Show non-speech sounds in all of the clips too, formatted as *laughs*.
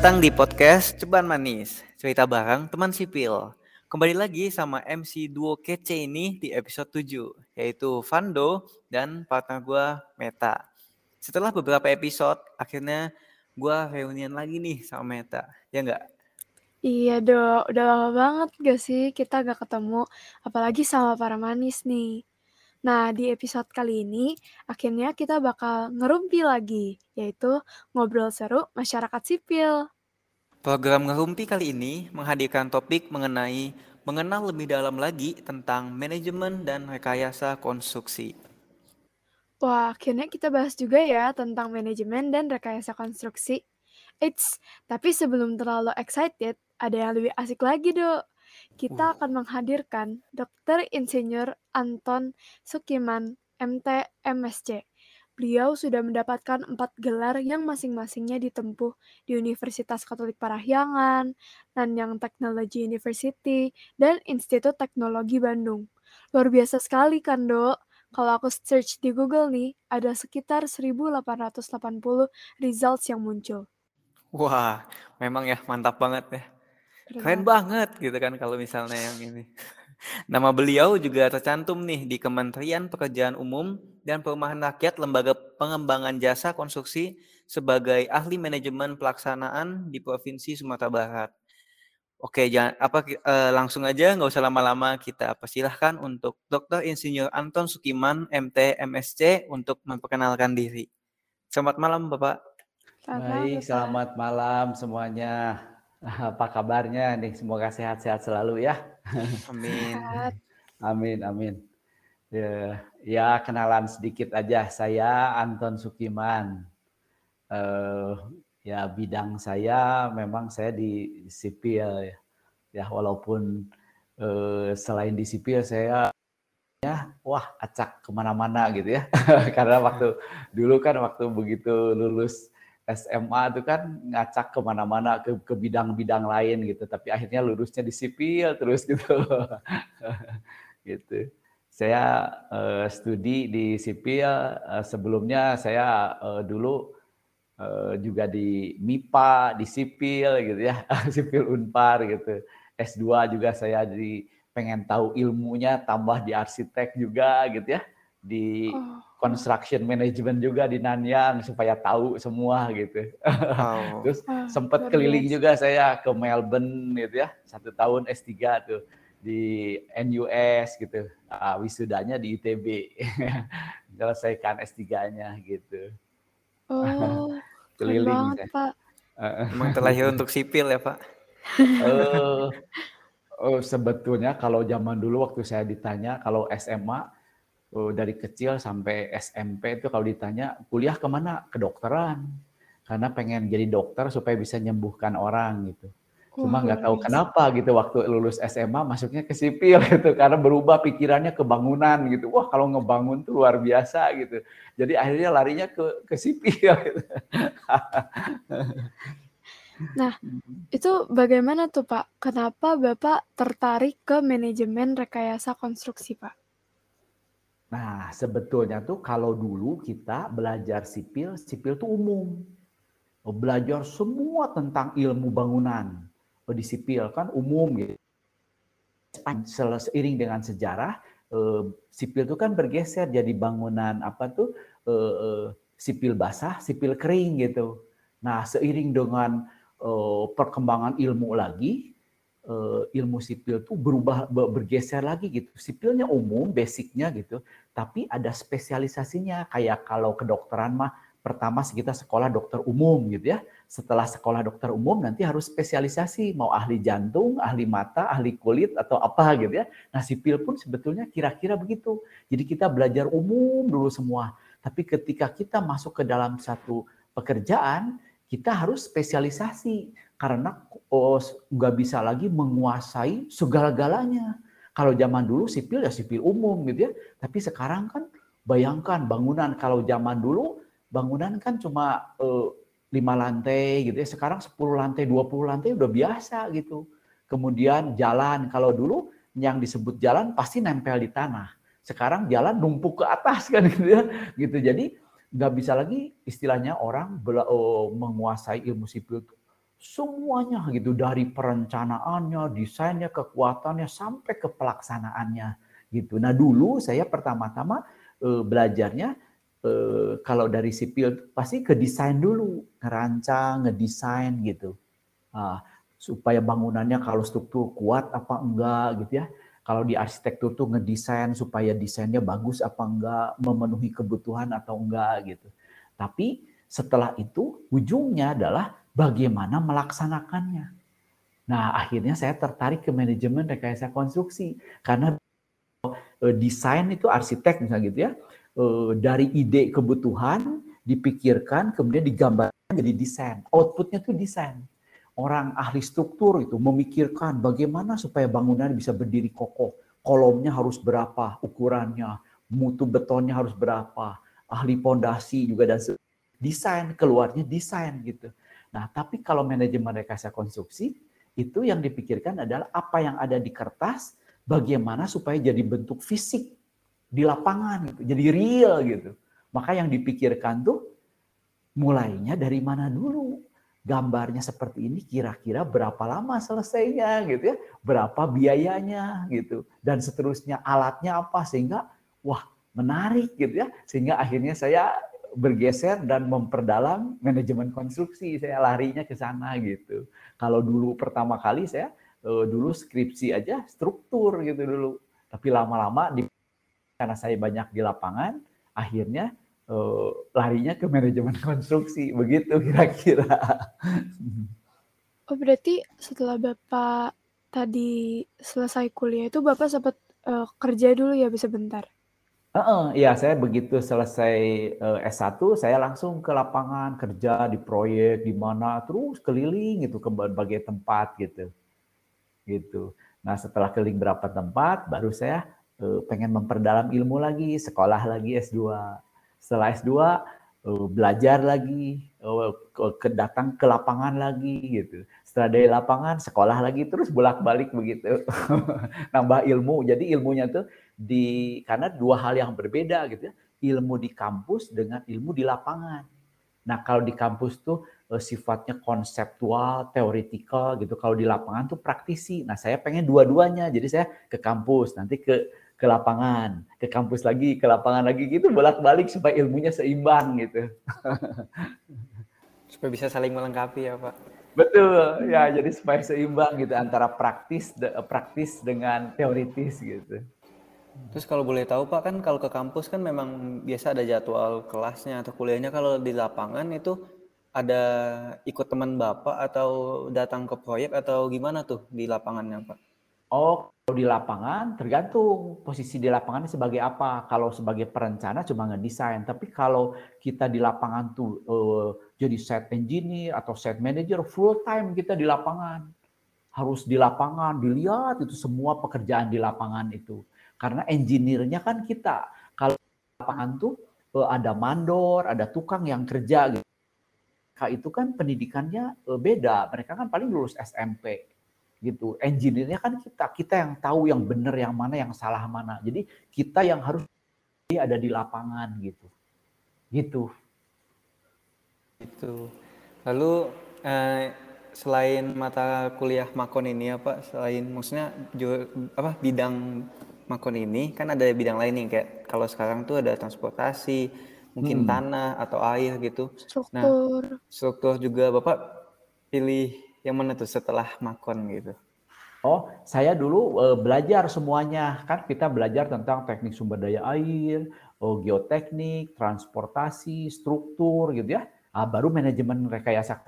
datang di podcast Ceban Manis, cerita bareng teman sipil. Kembali lagi sama MC duo kece ini di episode 7, yaitu Vando dan partner gue Meta. Setelah beberapa episode, akhirnya gue reunian lagi nih sama Meta, ya nggak? Iya dong, udah lama banget gak sih kita gak ketemu, apalagi sama para manis nih. Nah, di episode kali ini, akhirnya kita bakal ngerumpi lagi, yaitu ngobrol seru masyarakat sipil. Program Ngerumpi kali ini menghadirkan topik mengenai mengenal lebih dalam lagi tentang manajemen dan rekayasa konstruksi. Wah, akhirnya kita bahas juga ya tentang manajemen dan rekayasa konstruksi. Eits, tapi sebelum terlalu excited, ada yang lebih asik lagi, Dok kita akan menghadirkan Dr. Insinyur Anton Sukiman, MT, MSc. Beliau sudah mendapatkan empat gelar yang masing-masingnya ditempuh di Universitas Katolik Parahyangan, Nanyang Technology University, dan Institut Teknologi Bandung. Luar biasa sekali kan, Dok? Kalau aku search di Google nih, ada sekitar 1880 results yang muncul. Wah, memang ya mantap banget ya. Keren banget gitu kan kalau misalnya yang ini. *laughs* Nama beliau juga tercantum nih di Kementerian Pekerjaan Umum dan Perumahan Rakyat Lembaga Pengembangan Jasa Konstruksi sebagai ahli manajemen pelaksanaan di Provinsi Sumatera Barat. Oke, jangan apa eh, langsung aja nggak usah lama-lama kita persilahkan untuk Dr. Insinyur Anton Sukiman MT MSc untuk memperkenalkan diri. Selamat malam Bapak. Selamat Baik, selamat malam semuanya. *laughs* Apa kabarnya nih? Semoga sehat-sehat selalu ya. Amin. amin, amin. Ya, ya, kenalan sedikit aja. Saya Anton Sukiman. Uh, ya bidang saya memang saya di sipil ya. Ya walaupun uh, selain di sipil saya ya wah acak ke mana-mana gitu ya. *laughs* Karena waktu dulu kan waktu begitu lulus SMA itu kan ngacak ke mana-mana ke ke bidang-bidang lain gitu. Tapi akhirnya lulusnya di sipil terus gitu. *laughs* Gitu. Saya uh, studi di sipil uh, sebelumnya saya uh, dulu uh, juga di MIPA di sipil gitu ya *laughs* sipil Unpar gitu. S2 juga saya di pengen tahu ilmunya tambah di arsitek juga gitu ya di oh construction management juga di Nanyang supaya tahu semua gitu. Oh. *laughs* Terus ah, sempat keliling juga saya ke Melbourne gitu ya, satu tahun S3 tuh di NUS gitu. Uh, wisudanya di ITB. Selesaikan *laughs* S3-nya gitu. Oh, *laughs* keliling banget, Pak. Emang terlahir untuk sipil ya, Pak? uh, oh, sebetulnya kalau zaman dulu waktu saya ditanya kalau SMA dari kecil sampai SMP itu kalau ditanya kuliah ke mana? Kedokteran. Karena pengen jadi dokter supaya bisa nyembuhkan orang gitu. Cuma nggak tahu kenapa gitu waktu lulus SMA masuknya ke sipil *laughs* gitu karena berubah pikirannya ke bangunan gitu. Wah kalau ngebangun tuh luar biasa gitu. Jadi akhirnya larinya ke ke sipil *laughs* gitu. Nah, itu bagaimana tuh Pak? Kenapa Bapak tertarik ke manajemen rekayasa konstruksi Pak? Nah, sebetulnya tuh kalau dulu kita belajar sipil, sipil tuh umum. Oh, belajar semua tentang ilmu bangunan. Oh, di sipil kan umum gitu. Seiring dengan sejarah, eh, sipil itu kan bergeser jadi bangunan apa tuh eh, eh, sipil basah, sipil kering gitu. Nah, seiring dengan perkembangan ilmu lagi, ilmu sipil tuh berubah bergeser lagi gitu. Sipilnya umum, basicnya gitu, tapi ada spesialisasinya. Kayak kalau kedokteran mah pertama kita sekolah dokter umum gitu ya. Setelah sekolah dokter umum nanti harus spesialisasi mau ahli jantung, ahli mata, ahli kulit atau apa gitu ya. Nah, sipil pun sebetulnya kira-kira begitu. Jadi kita belajar umum dulu semua. Tapi ketika kita masuk ke dalam satu pekerjaan, kita harus spesialisasi karena oh, nggak bisa lagi menguasai segala-galanya. Kalau zaman dulu sipil ya sipil umum gitu ya, tapi sekarang kan bayangkan bangunan kalau zaman dulu bangunan kan cuma eh, lima lantai gitu ya, sekarang 10 lantai, 20 lantai udah biasa gitu. Kemudian jalan, kalau dulu yang disebut jalan pasti nempel di tanah. Sekarang jalan numpuk ke atas kan gitu ya. Gitu. Jadi nggak bisa lagi istilahnya orang oh, menguasai ilmu sipil semuanya gitu dari perencanaannya, desainnya, kekuatannya sampai ke pelaksanaannya gitu. Nah dulu saya pertama-tama eh, belajarnya eh, kalau dari sipil pasti ke desain dulu, ngerancang, ngedesain gitu. Nah, supaya bangunannya kalau struktur kuat apa enggak gitu ya. Kalau di arsitektur tuh ngedesain supaya desainnya bagus apa enggak, memenuhi kebutuhan atau enggak gitu. Tapi setelah itu ujungnya adalah bagaimana melaksanakannya. Nah, akhirnya saya tertarik ke manajemen rekayasa konstruksi karena eh, desain itu arsitek misalnya gitu ya Eh, dari ide kebutuhan dipikirkan kemudian digambarkan jadi desain. Outputnya tuh desain. Orang ahli struktur itu memikirkan bagaimana supaya bangunan bisa berdiri kokoh. Kolomnya harus berapa ukurannya, mutu betonnya harus berapa, ahli pondasi juga dan desain keluarnya desain gitu. Nah, tapi kalau manajemen rekayasa konstruksi itu yang dipikirkan adalah apa yang ada di kertas, bagaimana supaya jadi bentuk fisik di lapangan gitu, jadi real gitu. Maka yang dipikirkan tuh mulainya dari mana dulu? Gambarnya seperti ini kira-kira berapa lama selesainya gitu ya? Berapa biayanya gitu. Dan seterusnya alatnya apa sehingga wah menarik gitu ya. Sehingga akhirnya saya bergeser dan memperdalam manajemen konstruksi. Saya larinya ke sana gitu. Kalau dulu pertama kali saya eh, dulu skripsi aja struktur gitu dulu. Tapi lama-lama di karena saya banyak di lapangan, akhirnya uh, larinya ke manajemen *laughs* konstruksi, begitu kira-kira. Oh berarti setelah Bapak tadi selesai kuliah itu Bapak sempat uh, kerja dulu ya bisa bentar? Uh, uh, ya saya begitu selesai uh, S1 saya langsung ke lapangan kerja di proyek di mana terus keliling gitu ke berbagai tempat gitu gitu nah setelah keliling berapa tempat baru saya Eh, pengen memperdalam ilmu lagi, sekolah lagi S2. Setelah S2 eh, belajar lagi, eh, ke datang ke lapangan lagi gitu. Setelah dari lapangan sekolah lagi terus bolak-balik begitu. *laughs* Nambah ilmu. Jadi ilmunya tuh di karena dua hal yang berbeda gitu ya. Ilmu di kampus dengan ilmu di lapangan. Nah, kalau di kampus tuh sifatnya konseptual, teoretikal gitu. Kalau di lapangan tuh praktisi. Nah, saya pengen dua-duanya. Jadi saya ke kampus, nanti ke ke lapangan, ke kampus lagi, ke lapangan lagi gitu bolak-balik supaya ilmunya seimbang gitu. *laughs* supaya bisa saling melengkapi ya, Pak. Betul, ya jadi supaya seimbang gitu antara praktis praktis dengan teoritis gitu. Terus kalau boleh tahu Pak kan kalau ke kampus kan memang biasa ada jadwal kelasnya atau kuliahnya kalau di lapangan itu ada ikut teman Bapak atau datang ke proyek atau gimana tuh di lapangannya Pak? Oh, kalau di lapangan tergantung posisi di lapangan sebagai apa. Kalau sebagai perencana cuma ngedesain, tapi kalau kita di lapangan tuh uh, jadi set engineer atau set manager full time kita di lapangan. Harus di lapangan dilihat itu semua pekerjaan di lapangan itu. Karena engineer-nya kan kita. Kalau di lapangan tuh uh, ada mandor, ada tukang yang kerja gitu. Itu kan pendidikannya uh, beda. Mereka kan paling lulus SMP gitu. Engineer-nya kan kita, kita yang tahu yang benar yang mana, yang salah mana. Jadi kita yang harus ada di lapangan gitu. Gitu. Itu. Lalu eh, selain mata kuliah makon ini apa selain maksudnya apa bidang makon ini kan ada bidang lain nih kayak kalau sekarang tuh ada transportasi, mungkin hmm. tanah atau air gitu. Nah, struktur. Nah, struktur juga Bapak pilih yang mana tuh setelah makon gitu? Oh, saya dulu uh, belajar semuanya. Kan kita belajar tentang teknik sumber daya air, oh, geoteknik, transportasi, struktur gitu ya. Ah, baru manajemen rekayasa.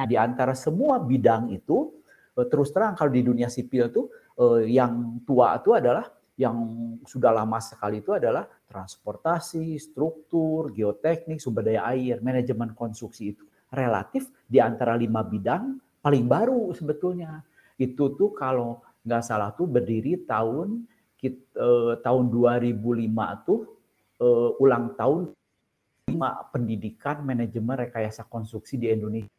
Nah, di antara semua bidang itu, uh, terus terang kalau di dunia sipil tuh uh, yang tua itu adalah yang sudah lama sekali itu adalah transportasi, struktur, geoteknik, sumber daya air, manajemen konstruksi itu relatif di antara lima bidang paling baru sebetulnya. Itu tuh kalau nggak salah tuh berdiri tahun eh, tahun 2005 tuh eh, ulang tahun lima pendidikan manajemen rekayasa konstruksi di Indonesia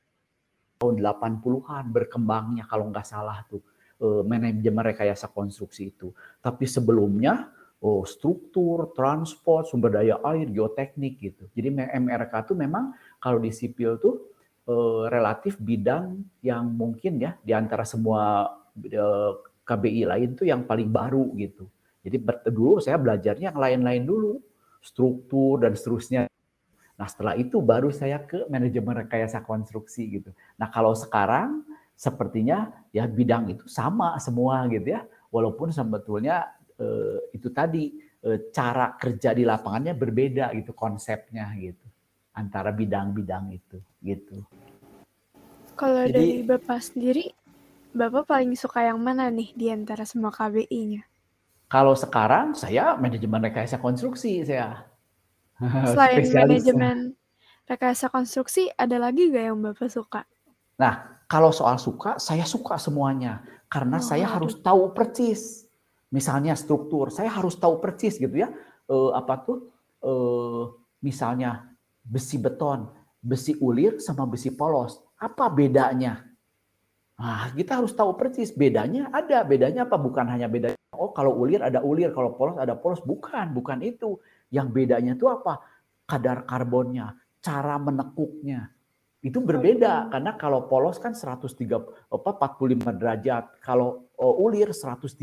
tahun 80-an berkembangnya kalau nggak salah tuh eh, manajemen rekayasa konstruksi itu. Tapi sebelumnya oh, struktur, transport, sumber daya air, geoteknik gitu. Jadi MRK tuh memang kalau di sipil tuh uh, relatif bidang yang mungkin ya di antara semua uh, KBI lain tuh yang paling baru gitu. Jadi dulu saya belajarnya yang lain-lain dulu, struktur dan seterusnya. Nah setelah itu baru saya ke manajemen rekayasa konstruksi gitu. Nah kalau sekarang sepertinya ya bidang itu sama semua gitu ya, walaupun sebetulnya eh, itu tadi eh, cara kerja di lapangannya berbeda gitu konsepnya gitu antara bidang-bidang itu gitu. Kalau Jadi, dari Bapak sendiri, Bapak paling suka yang mana nih di antara semua KBI-nya? Kalau sekarang saya manajemen rekayasa konstruksi saya. *laughs* Selain manajemen rekayasa konstruksi, ada lagi gak yang Bapak suka? Nah, kalau soal suka, saya suka semuanya. Karena oh, saya harus tahu persis. Misalnya struktur, saya harus tahu persis gitu ya. E, apa tuh? E, misalnya besi beton, besi ulir sama besi polos. Apa bedanya? Nah, kita harus tahu persis bedanya ada. Bedanya apa? Bukan hanya beda. Oh, kalau ulir ada ulir, kalau polos ada polos. Bukan, bukan itu. Yang bedanya itu apa? Kadar karbonnya, cara menekuknya. Itu berbeda karena kalau polos kan 130 apa 45 derajat, kalau oh, ulir 135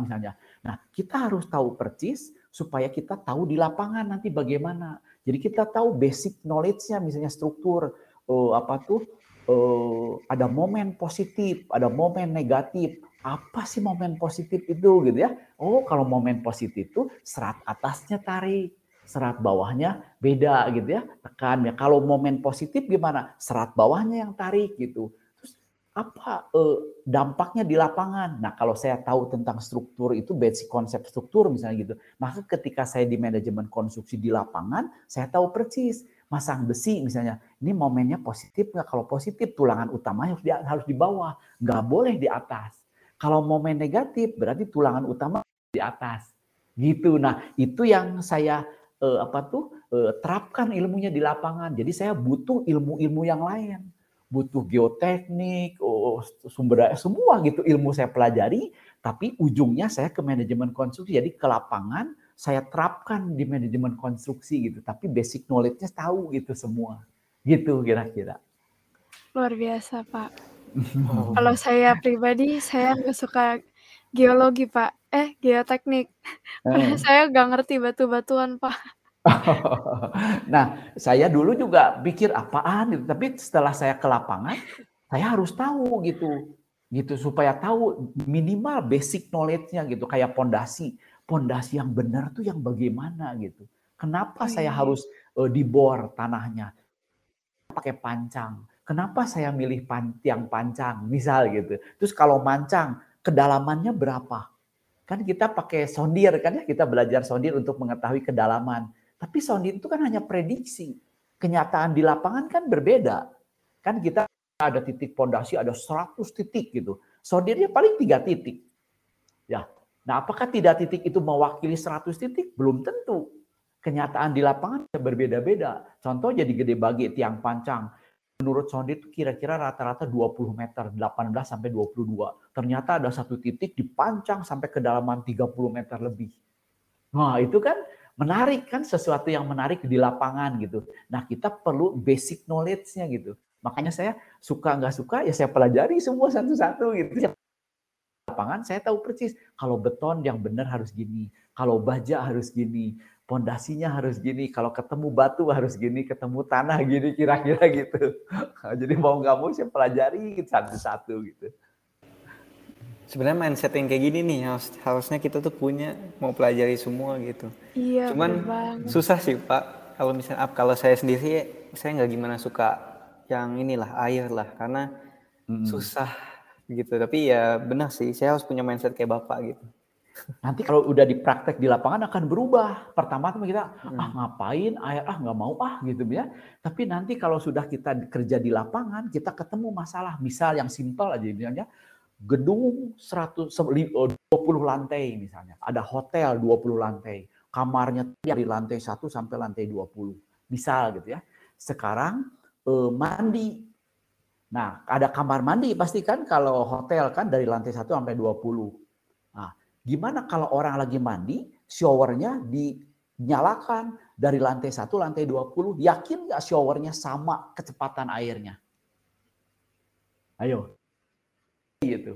misalnya. Nah, kita harus tahu persis supaya kita tahu di lapangan nanti bagaimana. Jadi kita tahu basic knowledge-nya misalnya struktur oh, apa tuh uh, ada momen positif, ada momen negatif. Apa sih momen positif itu gitu ya? Oh, kalau momen positif itu serat atasnya tarik, serat bawahnya beda gitu ya, tekan ya. Kalau momen positif gimana? Serat bawahnya yang tarik gitu. Apa uh, dampaknya di lapangan? Nah, kalau saya tahu tentang struktur itu basic konsep struktur misalnya gitu, maka ketika saya di manajemen konstruksi di lapangan, saya tahu persis masang besi misalnya, ini momennya positif nggak? Kalau positif tulangan utamanya harus di, harus di bawah, nggak boleh di atas. Kalau momen negatif berarti tulangan utama di atas. Gitu. Nah itu yang saya eh, apa tuh eh, terapkan ilmunya di lapangan. Jadi saya butuh ilmu-ilmu yang lain, butuh geoteknik, oh, sumber daya semua gitu ilmu saya pelajari. Tapi ujungnya saya ke manajemen konstruksi. Jadi ke lapangan saya terapkan di manajemen konstruksi gitu, tapi basic knowledge-nya tahu gitu semua. Gitu kira-kira. Luar biasa, Pak. Oh. *laughs* Kalau saya pribadi, saya nggak suka geologi, Pak. Eh, geoteknik. Eh. *laughs* saya nggak ngerti batu-batuan, Pak. *laughs* nah, saya dulu juga pikir apaan gitu, tapi setelah saya ke lapangan, saya harus tahu gitu, gitu supaya tahu minimal basic knowledge-nya gitu, kayak pondasi pondasi yang benar tuh yang bagaimana gitu. Kenapa oh, saya iya. harus uh, dibor tanahnya? Pakai pancang. Kenapa saya milih pan tiang pancang? Misal gitu. Terus kalau mancang, kedalamannya berapa? Kan kita pakai sondir kan ya, kita belajar sondir untuk mengetahui kedalaman. Tapi sondir itu kan hanya prediksi. Kenyataan di lapangan kan berbeda. Kan kita ada titik pondasi ada 100 titik gitu. Sondirnya paling tiga titik. Ya, Nah, apakah tidak titik itu mewakili 100 titik? Belum tentu. Kenyataan di lapangan berbeda-beda. Contoh jadi gede bagi tiang pancang. Menurut sonde itu kira-kira rata-rata 20 meter, 18 sampai 22. Ternyata ada satu titik dipancang sampai kedalaman 30 meter lebih. Nah, itu kan menarik kan sesuatu yang menarik di lapangan gitu. Nah, kita perlu basic knowledge-nya gitu. Makanya saya suka nggak suka ya saya pelajari semua satu-satu gitu lapangan saya tahu persis kalau beton yang benar harus gini, kalau baja harus gini, pondasinya harus gini, kalau ketemu batu harus gini, ketemu tanah gini kira-kira gitu. *laughs* Jadi mau nggak mau saya pelajari satu-satu gitu. Sebenarnya mindset yang kayak gini nih harus, harusnya kita tuh punya mau pelajari semua gitu. Iya. Cuman susah sih Pak. Kalau misalnya kalau saya sendiri saya nggak gimana suka yang inilah air lah karena hmm. susah gitu tapi ya benar sih saya harus punya mindset kayak bapak gitu nanti kalau udah dipraktek di lapangan akan berubah pertama tuh kita hmm. ah ngapain air ah nggak mau ah gitu ya tapi nanti kalau sudah kita kerja di lapangan kita ketemu masalah misal yang simpel aja misalnya gedung 100 20 lantai misalnya ada hotel 20 lantai kamarnya dari lantai 1 sampai lantai 20 misal gitu ya sekarang eh, mandi Nah, ada kamar mandi pasti kan kalau hotel kan dari lantai 1 sampai 20. Nah, gimana kalau orang lagi mandi, showernya dinyalakan dari lantai 1 lantai 20, yakin nggak showernya sama kecepatan airnya? Ayo. Gitu.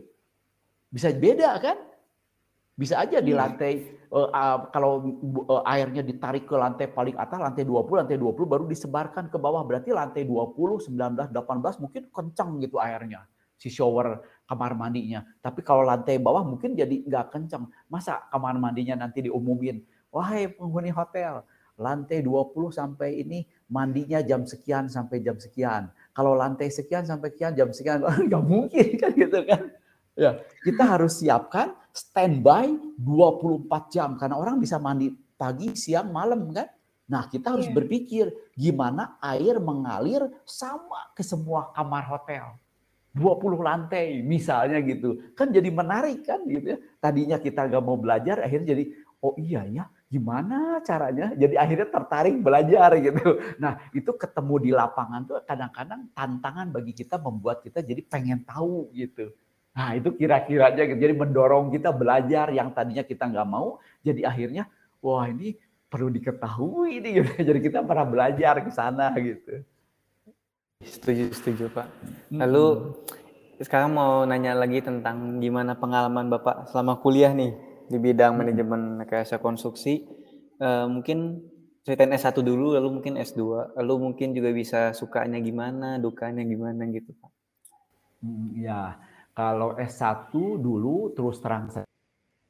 Bisa beda kan? Bisa aja di Iya. lantai uh, uh, kalau uh, airnya ditarik ke lantai paling atas, lantai 20, lantai 20 baru disebarkan ke bawah. Berarti lantai 20, 19, 18 mungkin kencang gitu airnya. Si shower kamar mandinya. Tapi kalau lantai bawah mungkin jadi nggak kencang. Masa kamar mandinya nanti diumumin, wahai penghuni hotel, lantai 20 sampai ini mandinya jam sekian sampai jam sekian. Kalau lantai sekian sampai sekian jam sekian, *laughs* nggak mungkin kan gitu kan. Ya, kita harus siapkan standby 24 jam karena orang bisa mandi pagi, siang, malam kan. Nah, kita harus Iya. berpikir gimana air mengalir sama ke semua kamar hotel. 20 lantai misalnya gitu. Kan jadi menarik kan gitu ya. Tadinya kita nggak mau belajar akhirnya jadi oh iya ya gimana caranya? Jadi akhirnya tertarik belajar gitu. Nah, itu ketemu di lapangan tuh kadang-kadang tantangan bagi kita membuat kita jadi pengen tahu gitu. Nah, itu kira-kiranya gitu. Jadi mendorong kita belajar yang tadinya kita nggak mau, jadi akhirnya wah ini perlu diketahui nih gitu. *laughs* Jadi kita pernah belajar ke sana gitu. Setuju, setuju Pak. Lalu sekarang mau nanya lagi tentang gimana pengalaman Bapak selama kuliah nih di bidang manajemen rekayasa konstruksi. Eh, mungkin ceritain S1 dulu, lalu mungkin S2, lalu mungkin juga bisa sukanya gimana, dukanya gimana gitu Pak. Hmm, ya, kalau S1 dulu terus terang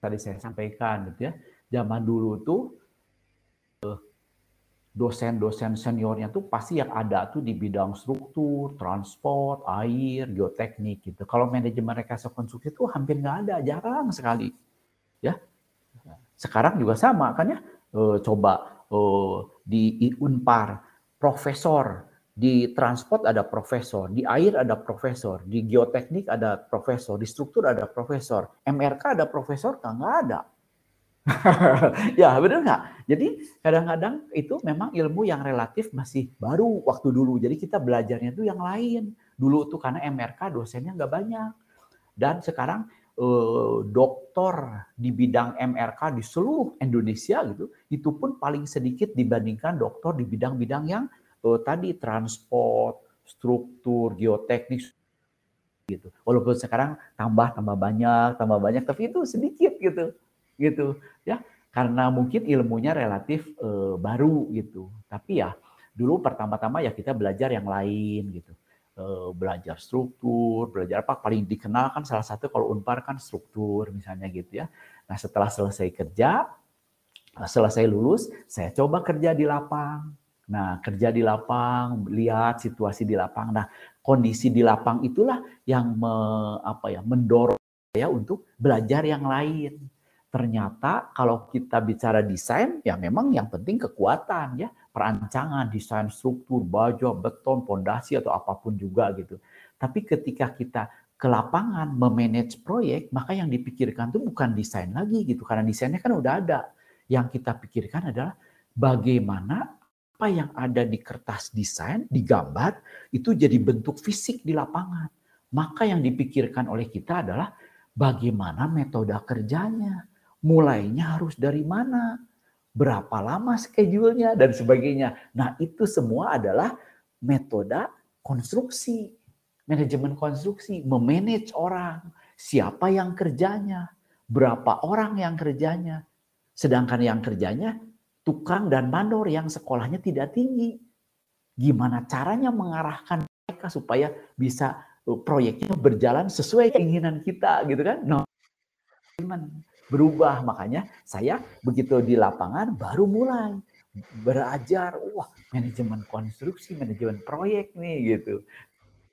tadi saya sampaikan gitu ya. Zaman dulu tuh eh, dosen-dosen seniornya tuh pasti yang ada tuh di bidang struktur, transport, air, geoteknik gitu. Kalau manajemen rekayasa konstruksi itu hampir nggak ada, jarang sekali. Ya. Sekarang juga sama kan ya. Eh, coba eh, di Unpar profesor di transport ada profesor, di air ada profesor, di geoteknik ada profesor, di struktur ada profesor, MRK ada profesor nggak ada. *laughs* ya benar nggak? Jadi kadang-kadang itu memang ilmu yang relatif masih baru waktu dulu. Jadi kita belajarnya itu yang lain. Dulu tuh karena MRK dosennya nggak banyak. Dan sekarang eh, doktor di bidang MRK di seluruh Indonesia gitu, itu pun paling sedikit dibandingkan dokter di bidang-bidang yang eh, tadi transport, struktur, geoteknik gitu. Walaupun sekarang tambah tambah banyak, tambah banyak, tapi itu sedikit gitu, gitu ya. Karena mungkin ilmunya relatif eh, baru gitu. Tapi ya dulu pertama-tama ya kita belajar yang lain gitu. Eh, belajar struktur, belajar apa paling dikenal kan salah satu kalau Unpar kan struktur misalnya gitu ya. Nah setelah selesai kerja, selesai lulus, saya coba kerja di lapang. Nah, kerja di lapang, lihat situasi di lapang. Nah, kondisi di lapang itulah yang me, apa ya, mendorong saya untuk belajar yang lain. Ternyata kalau kita bicara desain, ya memang yang penting kekuatan ya, perancangan, desain struktur, baja, beton, pondasi atau apa pun juga gitu. Tapi ketika kita ke lapangan memanage proyek, maka yang dipikirkan itu bukan desain lagi gitu, karena desainnya kan udah ada. Yang kita pikirkan adalah bagaimana apa yang ada di kertas desain, digambar, itu jadi bentuk fisik di lapangan. Maka yang dipikirkan oleh kita adalah bagaimana metode kerjanya. Mulainya harus dari mana, berapa lama schedule-nya, dan sebagainya. Nah itu semua adalah metode konstruksi, manajemen konstruksi, memanage orang, siapa yang kerjanya, berapa orang yang kerjanya. Sedangkan yang kerjanya tukang dan mandor yang sekolahnya tidak tinggi. Gimana caranya mengarahkan mereka supaya bisa uh, proyeknya berjalan sesuai keinginan kita gitu kan? No. Berubah makanya saya begitu di lapangan baru mulai belajar wah manajemen konstruksi, manajemen proyek nih gitu.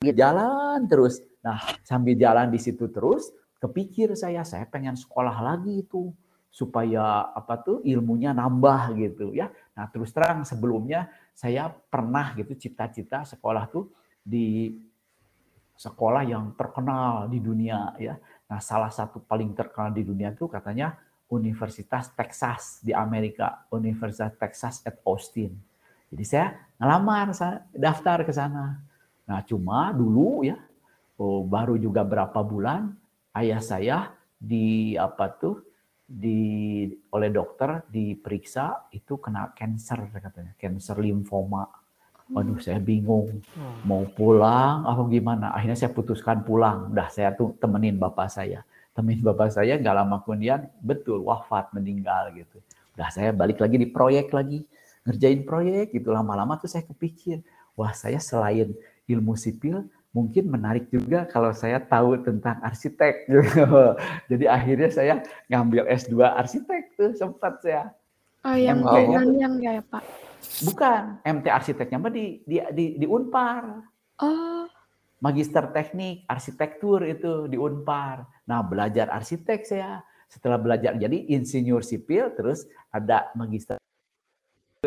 Jalan terus. Nah, sambil jalan di situ terus kepikir saya saya pengen sekolah lagi itu supaya apa tuh ilmunya nambah gitu ya. Nah terus terang sebelumnya saya pernah gitu cita-cita sekolah tuh di sekolah yang terkenal di dunia ya. Nah salah satu paling terkenal di dunia tuh katanya Universitas Texas di Amerika, Universitas Texas at Austin. Jadi saya ngelamar, saya daftar ke sana. Nah cuma dulu ya oh, baru juga berapa bulan ayah saya di apa tuh di oleh dokter diperiksa itu kena cancer katanya, cancer limfoma. Waduh, saya bingung mau pulang apa gimana. Akhirnya saya putuskan pulang. Udah saya tuh temenin bapak saya. Temenin bapak saya nggak lama kemudian betul wafat meninggal gitu. Udah saya balik lagi di proyek lagi ngerjain proyek gitu lama-lama tuh saya kepikir wah saya selain ilmu sipil mungkin menarik juga kalau saya tahu tentang arsitek *laughs* gitu. Jadi akhirnya saya ngambil S2 arsitek tuh sempat saya. Oh, yang MT yang ya, Pak? Bukan, MT arsiteknya mah di, di, di, di Unpar. Oh. Magister teknik arsitektur itu di Unpar. Nah, belajar arsitek saya. Setelah belajar jadi insinyur sipil, terus ada magister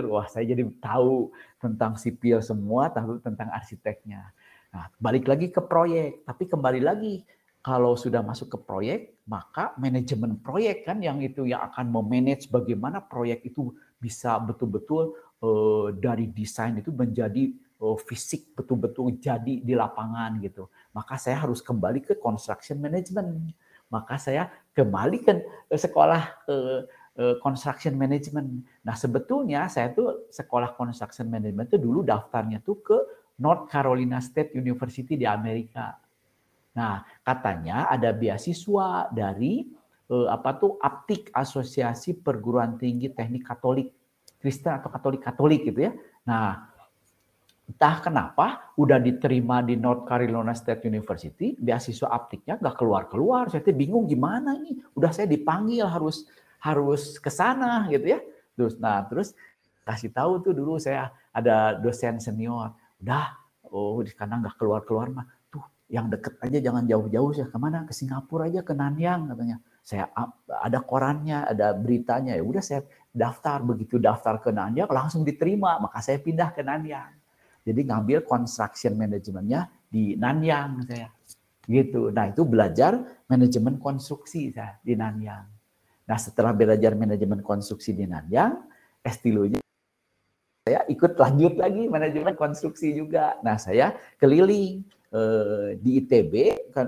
wah saya jadi tahu tentang sipil semua, tahu tentang arsiteknya. Nah, balik lagi ke proyek, tapi kembali lagi kalau sudah masuk ke proyek, maka manajemen proyek kan yang itu yang akan memanage bagaimana proyek itu bisa betul-betul uh, dari desain itu menjadi uh, fisik betul-betul jadi di lapangan gitu. Maka saya harus kembali ke construction management. Maka saya kembali ke sekolah uh, construction management. Nah sebetulnya saya tuh sekolah construction management itu dulu daftarnya tuh ke North Carolina State University di Amerika. Nah katanya ada beasiswa dari eh, apa tuh Aptik Asosiasi Perguruan Tinggi Teknik Katolik Kristen atau Katolik Katolik gitu ya. Nah entah kenapa udah diterima di North Carolina State University beasiswa aptiknya nggak keluar keluar saya bingung gimana nih udah saya dipanggil harus harus ke sana gitu ya. Terus nah terus kasih tahu tuh dulu saya ada dosen senior, udah oh karena nggak keluar-keluar mah tuh yang deket aja jangan jauh-jauh ya ke mana ke Singapura aja ke Nanyang katanya. Saya ada korannya, ada beritanya ya udah saya daftar begitu daftar ke Nanyang langsung diterima maka saya pindah ke Nanyang. Jadi ngambil construction manajemennya di Nanyang saya gitu. Nah itu belajar manajemen konstruksi saya di Nanyang. Nah setelah belajar manajemen konstruksi di Nanyang, s saya ikut lanjut lagi manajemen konstruksi juga. Nah saya keliling eh, di ITB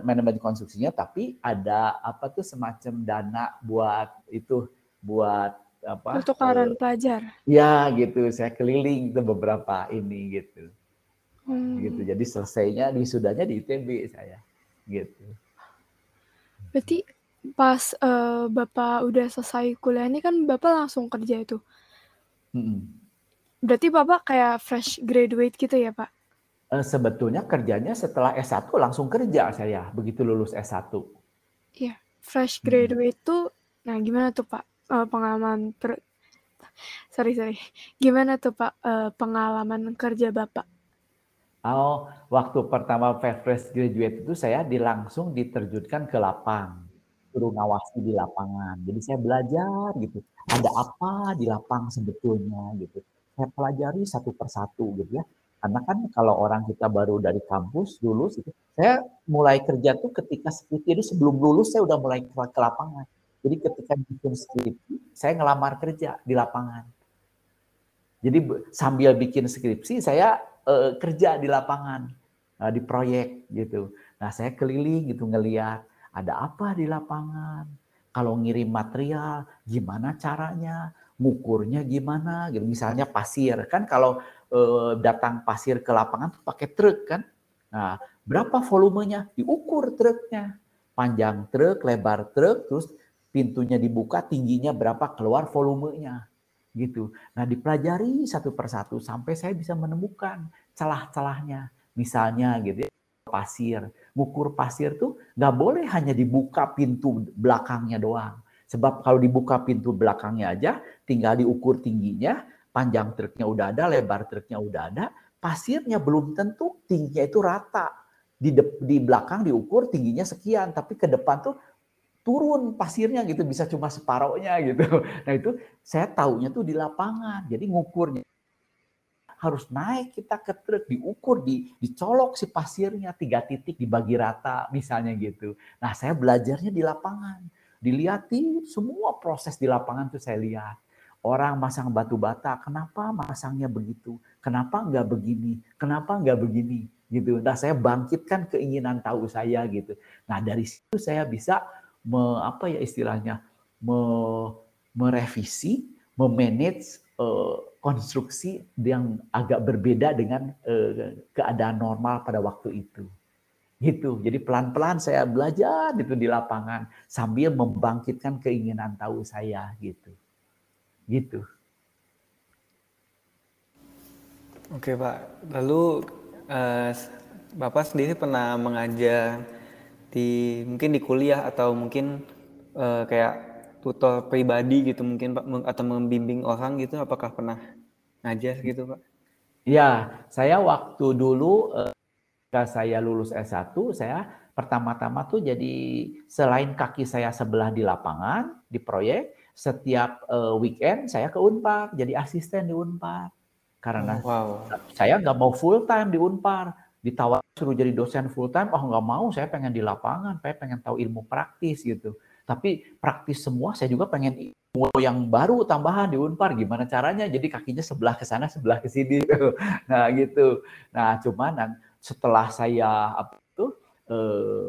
manajemen konstruksinya, tapi ada apa tuh semacam dana buat itu buat apa? Pertukaran eh, pelajar. Ya gitu, saya keliling ke beberapa ini gitu. Hmm. gitu. Jadi selesainya di sudahnya di ITB saya gitu. Berarti pas, uh, Bapak udah selesai kuliah ini kan Bapak langsung kerja itu? Hmm. Berarti Bapak kayak fresh graduate gitu ya, Pak? Uh, sebetulnya kerjanya setelah S1 langsung kerja saya, begitu lulus S1. Iya, fresh graduate hmm. tuh nah gimana tuh, Pak, uh, pengalaman per sorry sorry, gimana tuh, Pak, uh, pengalaman kerja Bapak? Oh, waktu pertama fresh graduate itu saya di langsung diterjunkan ke lapang suruh ngawasi di lapangan. Jadi saya belajar gitu, ada apa di lapang sebetulnya gitu. Saya pelajari satu persatu gitu ya. Karena kan kalau orang kita baru dari kampus lulus itu, saya mulai kerja tuh ketika skripsi itu sebelum lulus saya udah mulai ke, ke lapangan. Jadi ketika bikin skripsi, saya ngelamar kerja di lapangan. Jadi sambil bikin skripsi saya uh, kerja di lapangan, uh, di proyek gitu. Nah saya keliling gitu ngeliat ada apa di lapangan, kalau ngirim material gimana caranya, ngukurnya gimana gitu. Misalnya pasir kan kalau eh, datang pasir ke lapangan tuh pakai truk kan. Nah, berapa volumenya? Diukur truknya. Panjang truk, lebar truk, terus pintunya dibuka, tingginya berapa, keluar volumenya. Gitu. Nah, dipelajari satu persatu sampai saya bisa menemukan celah-celahnya. Misalnya gitu ya pasir. Ngukur pasir tuh nggak boleh hanya dibuka pintu belakangnya doang. Sebab kalau dibuka pintu belakangnya aja, tinggal diukur tingginya, panjang truknya udah ada, lebar truknya udah ada, pasirnya belum tentu tingginya itu rata. Di, de, di belakang diukur tingginya sekian, tapi ke depan tuh turun pasirnya gitu, bisa cuma separohnya gitu. *laughs* Nah itu saya taunya tuh di lapangan, jadi ngukurnya harus naik kita ke truk, diukur, di, dicolok si pasirnya, tiga titik dibagi rata, misalnya gitu. Nah saya belajarnya di lapangan, dilihatin semua proses di lapangan tuh saya lihat. Orang masang batu bata, kenapa masangnya begitu? Kenapa enggak begini? Kenapa enggak begini? Gitu. Nah saya bangkitkan keinginan tahu saya gitu. Nah dari situ saya bisa me, apa ya istilahnya me, merevisi, memanage uh, konstruksi yang agak berbeda dengan uh, keadaan normal pada waktu itu. Gitu. Jadi pelan-pelan saya belajar itu di lapangan sambil membangkitkan keinginan tahu saya gitu. Gitu. Oke Pak, lalu uh, Bapak sendiri pernah mengajar di mungkin di kuliah atau mungkin uh, kayak tutor pribadi gitu mungkin Pak atau membimbing orang gitu apakah pernah ngajar gitu Pak? Ya, saya waktu dulu ketika saya lulus S1 saya pertama-tama tuh jadi selain kaki saya sebelah di lapangan di proyek setiap uh, weekend saya ke Unpar jadi asisten di Unpar. Karena oh, wow. saya nggak mau full time di Unpar. Ditawar suruh jadi dosen full time oh nggak mau saya pengen di lapangan saya pengen tahu ilmu praktis gitu. Tapi praktis semua saya juga pengen ilmu yang baru tambahan di Unpar. Gimana caranya? Jadi kakinya sebelah ke sana sebelah ke sini. *laughs* Nah gitu. Nah cuman setelah saya apa e,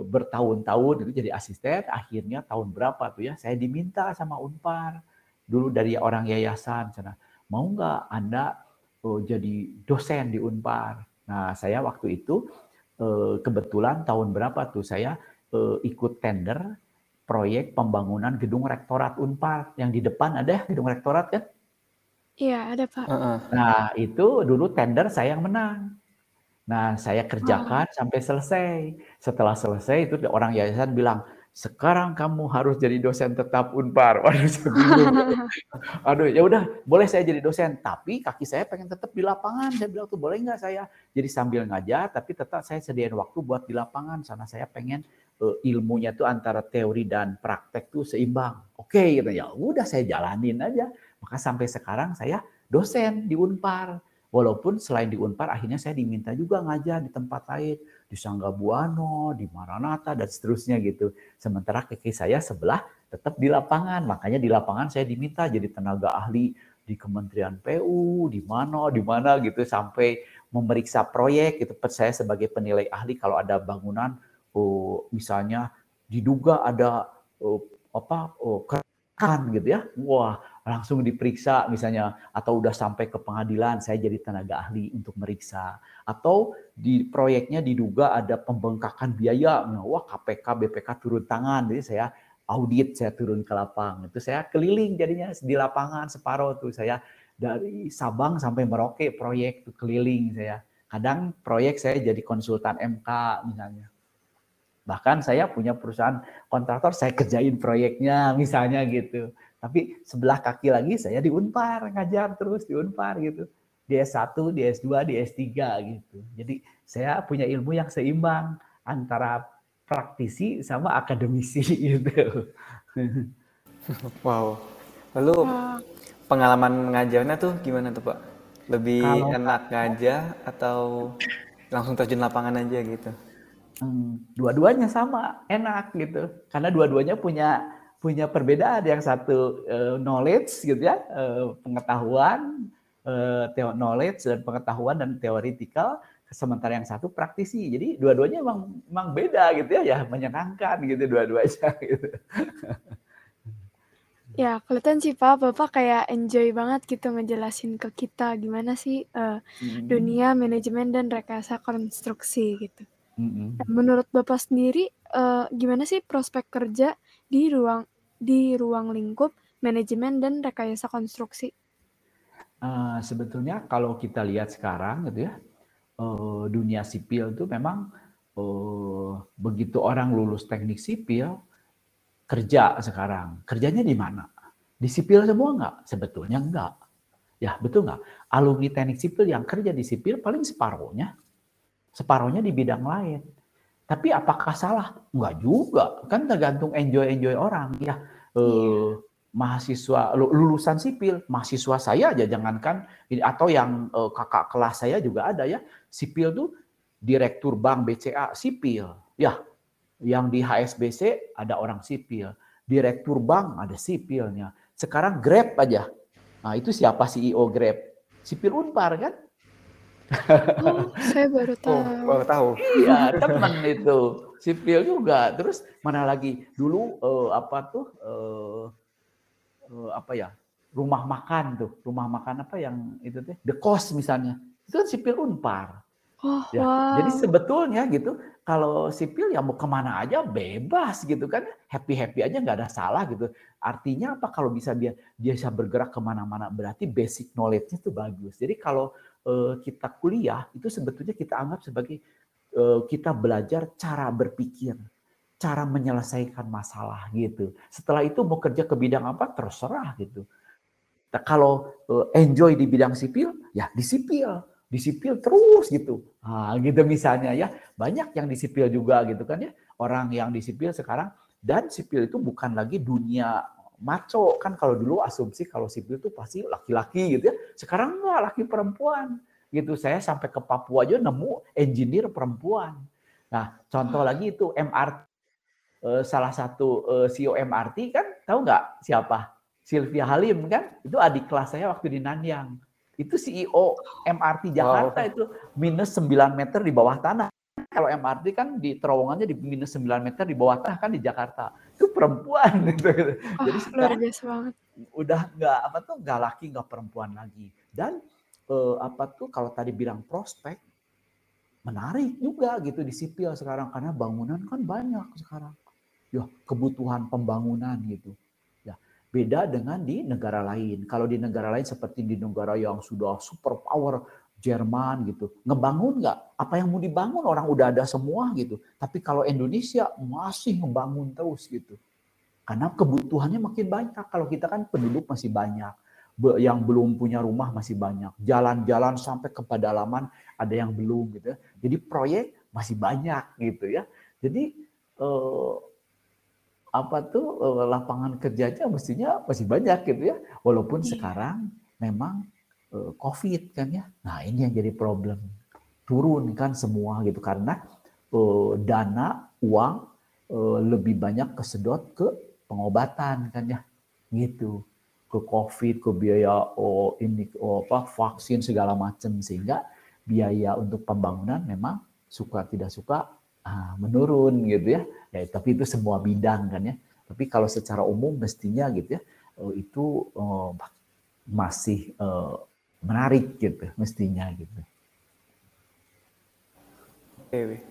bertahun-tahun itu jadi asisten akhirnya tahun berapa tuh ya saya diminta sama Unpar dulu dari orang yayasan sana mau nggak anda oh, jadi dosen di Unpar nah saya waktu itu e, kebetulan tahun berapa tuh saya e, ikut tender proyek pembangunan gedung rektorat Unpar yang di depan ada ya gedung rektorat kan? Iya ada pak. Nah itu dulu tender saya yang menang. Nah saya kerjakan oh. sampai selesai. Setelah selesai itu orang yayasan bilang sekarang kamu harus jadi dosen tetap Unpar. *laughs* Waduh, *laughs* Aduh, ya udah, boleh saya jadi dosen, tapi kaki saya pengen tetap di lapangan. Saya bilang tuh boleh nggak saya jadi sambil ngajar, tapi tetap saya sediain waktu buat di lapangan. Karena saya pengen uh, ilmunya tuh antara teori dan praktek tuh seimbang. Oke, okay, gitu ya. Udah saya jalanin aja. Maka sampai sekarang saya dosen di Unpar. Walaupun selain di Unpar, akhirnya saya diminta juga ngajar di tempat lain di Sangga Buano, di Maranatha dan seterusnya gitu. Sementara kaki saya sebelah tetap di lapangan. Makanya di lapangan saya diminta jadi tenaga ahli di Kementerian PU, di mana, di mana gitu sampai memeriksa proyek itu saya sebagai penilai ahli kalau ada bangunan oh, misalnya diduga ada oh, apa oh, kan gitu ya. Wah, langsung diperiksa misalnya atau udah sampai ke pengadilan saya jadi tenaga ahli untuk meriksa atau di proyeknya diduga ada pembengkakan biaya, wah KPK, BPK turun tangan, jadi saya audit, saya turun ke lapang, itu saya keliling jadinya di lapangan separuh tuh saya dari Sabang sampai Merauke proyek tuh keliling saya. Kadang proyek saya jadi konsultan MK misalnya. Bahkan saya punya perusahaan kontraktor, saya kerjain proyeknya misalnya gitu. Tapi sebelah kaki lagi saya di Unpar, ngajar terus di Unpar gitu di S1, di S2, di S3 gitu. Jadi saya punya ilmu yang seimbang antara praktisi sama akademisi *laughs* gitu. *laughs* Wow. Lalu pengalaman ngajarnya tuh gimana tuh Pak? Lebih Kalau, enak ngajar atau langsung terjun lapangan aja gitu? Hmm, dua-duanya sama, enak gitu. Karena dua-duanya punya punya perbedaan. Yang satu uh, knowledge gitu ya, uh, pengetahuan, uh, knowledge dan pengetahuan dan teoretikal sementara yang satu praktisi. Jadi dua-duanya emang emang beda gitu ya, ya menyenangkan gitu dua-duanya *laughs* gitu. Ya, kelihatan sih Pak, Bapak kayak enjoy banget gitu ngejelasin ke kita gimana sih uh, mm-hmm. dunia manajemen dan rekayasa konstruksi gitu. Mm-hmm. menurut Bapak sendiri uh, gimana sih prospek kerja di ruang di ruang lingkup manajemen dan rekayasa konstruksi? Uh, sebetulnya kalau kita lihat sekarang gitu ya, uh, dunia sipil itu memang uh, begitu orang lulus teknik sipil kerja sekarang, kerjanya di mana? Di sipil semua nggak? Sebetulnya enggak. Ya betul nggak? Alumni teknik sipil yang kerja di sipil paling separuhnya, separuhnya di bidang lain. Tapi apakah salah? Enggak juga, kan tergantung enjoy-enjoy orang ya. Uh, mahasiswa lulusan sipil, mahasiswa saya aja jangankan atau yang uh, kakak kelas saya juga ada ya. Sipil tuh direktur bank BCA sipil. Ya, yang di HSBC ada orang sipil. Direktur bank ada sipilnya. Sekarang Grab aja. Nah, itu siapa CEO Grab? Sipil Unpar kan? Oh, saya baru tahu. Oh, baru tahu. Iya, teman itu. Sipil juga. Terus mana lagi? Dulu uh, apa tuh uh, uh, apa ya rumah makan tuh, rumah makan apa yang itu tuh, the cost misalnya, itu kan sipil unpar. Oh, Ya, wow. jadi sebetulnya gitu, kalau sipil ya mau ke mana aja bebas gitu kan, happy happy aja nggak ada salah gitu. Artinya apa? Kalau bisa dia dia bisa bergerak ke mana-mana, berarti basic knowledge-nya tuh bagus. Jadi kalau kita kuliah itu sebetulnya kita anggap sebagai eh, kita belajar cara berpikir, cara menyelesaikan masalah gitu. Setelah itu mau kerja ke bidang apa terserah gitu. Nah, kalau eh, enjoy di bidang sipil, ya di sipil, di sipil terus gitu. Nah, gitu misalnya ya, banyak yang di sipil juga gitu kan ya. Orang yang di sipil sekarang dan sipil itu bukan lagi dunia maco kan kalau dulu asumsi kalau sipil itu pasti laki-laki gitu ya. Sekarang enggak laki perempuan gitu. Saya sampai ke Papua aja nemu engineer perempuan. Nah, contoh lagi itu MRT eh, salah satu eh, CEO MRT kan tahu nggak siapa? Sylvia Halim kan? Itu adik kelas saya waktu di Nanyang. Itu CEO MRT Jakarta itu minus 9 meter di bawah tanah. Kalau MRT kan di terowongannya di minus 9 meter di bawah tanah kan di Jakarta. Perempuan *laughs* gitu. Wah, Jadi luar sekarang biasa banget. udah nggak apa tuh nggak laki nggak perempuan lagi. Dan eh, apa tuh kalau tadi bilang prospek menarik juga gitu di sipil sekarang karena bangunan kan banyak sekarang. Ya, kebutuhan pembangunan gitu. Ya, beda dengan di negara lain. Kalau di negara lain seperti di negara yang sudah super power Jerman gitu, ngebangun nggak? Apa yang mau dibangun orang udah ada semua gitu. Tapi kalau Indonesia masih ngebangun terus gitu. Karena kebutuhannya makin banyak. Kalau kita kan penduduk masih banyak. Yang belum punya rumah masih banyak. Jalan-jalan sampai ke pedalaman ada yang belum gitu. ya. Jadi proyek masih banyak gitu ya. Jadi eh, apa tuh eh, lapangan kerjanya mestinya masih banyak gitu ya. Walaupun Iya. sekarang memang eh, COVID kan ya. Nah ini yang jadi problem. Turun kan semua gitu karena eh, dana uang eh, lebih banyak kesedot ke pengobatan kan ya. Gitu. Ke COVID ke biaya oh ini oh, apa vaksin segala macam sehingga biaya untuk pembangunan memang suka tidak suka ah, menurun gitu ya. ya tapi itu semua bidang kan ya. Tapi kalau secara umum mestinya gitu ya eh, itu eh, masih eh, menarik gitu mestinya gitu. Oke.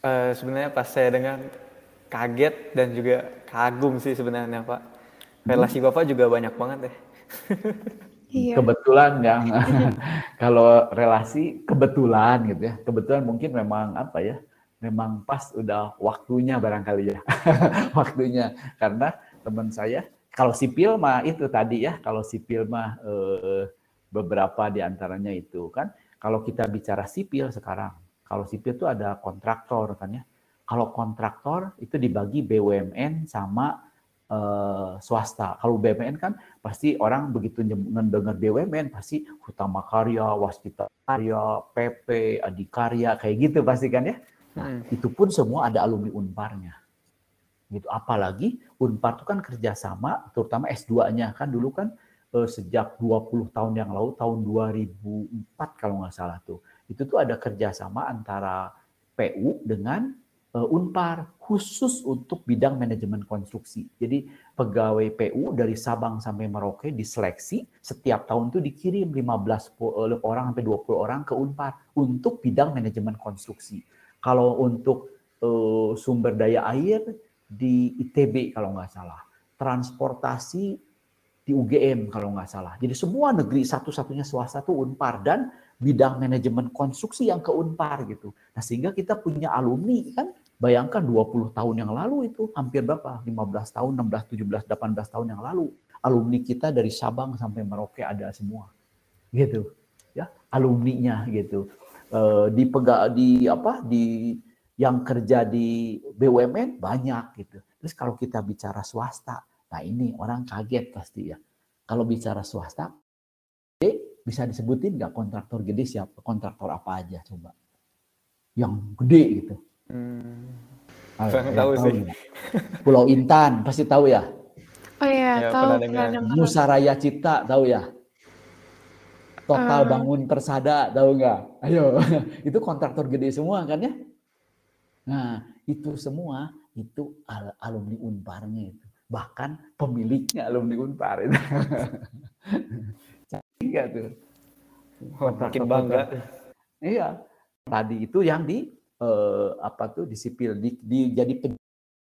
Eh, sebenarnya pas saya dengar kaget dan juga kagum sih sebenarnya Pak. Relasi Bapak juga banyak banget ya. Iya. kebetulan yang *laughs* kalau relasi kebetulan gitu ya kebetulan mungkin memang apa ya memang pas udah waktunya barangkali ya *laughs* waktunya karena teman saya kalau sipil mah itu tadi ya kalau sipil mah eh, beberapa di antaranya itu kan kalau kita bicara sipil sekarang kalau sipil itu ada kontraktor kan ya kalau kontraktor itu dibagi BUMN sama eh, swasta. Kalau BUMN kan pasti orang begitu mendengar BUMN pasti Hutama Karya, Waskita Karya, PP, Adikarya kayak gitu pasti kan ya. Hmm. Itu pun semua ada alumni Unparnya. Gitu. Apalagi Unpar itu kan kerjasama, terutama S2-nya kan dulu kan eh, sejak 20 tahun yang lalu, tahun 2004 kalau nggak salah tuh. Itu tuh ada kerjasama antara PU dengan Unpar khusus untuk bidang manajemen konstruksi. Jadi pegawai PU dari Sabang sampai Merauke diseleksi setiap tahun tuh dikirim 15 pu- eh, orang sampai 20 orang ke Unpar untuk bidang manajemen konstruksi. Kalau untuk eh, sumber daya air di ITB kalau nggak salah, transportasi di UGM kalau nggak salah. Jadi semua negeri satu-satunya swasta tuh Unpar dan bidang manajemen konstruksi yang ke Unpar gitu. Nah sehingga kita punya alumni kan bayangkan 20 tahun yang lalu itu hampir berapa? 15 tahun, 16, 17, 18 tahun yang lalu. Alumni kita dari Sabang sampai Merauke ada semua. Gitu. Ya, alumninya gitu. Eh, di pega, di apa di yang kerja di BUMN banyak gitu. Terus kalau kita bicara swasta, nah ini orang kaget pasti ya. Kalau bicara swasta, gede, bisa disebutin nggak kontraktor gede siapa? Kontraktor apa aja coba? Yang gede gitu. Hmm. Ah, Kurang yang tahu sih. nggak? Pulau Intan pasti tahu ya. Oh iya, Ya, tahu pernah pernah dengar. dengar. Musaraya Cipta tahu ya. Total Eh. Bangun Persada tahu nggak? Ayo, *laughs* itu kontraktor gede semua kan ya? Nah, itu semua itu al- alumni Unparnya itu. Bahkan pemiliknya alumni Unpar. Itu. *laughs* Canggih tuh? Oh, makin bangga. Iya. Tadi itu yang di eh, apa tuh di sipil di, di jadi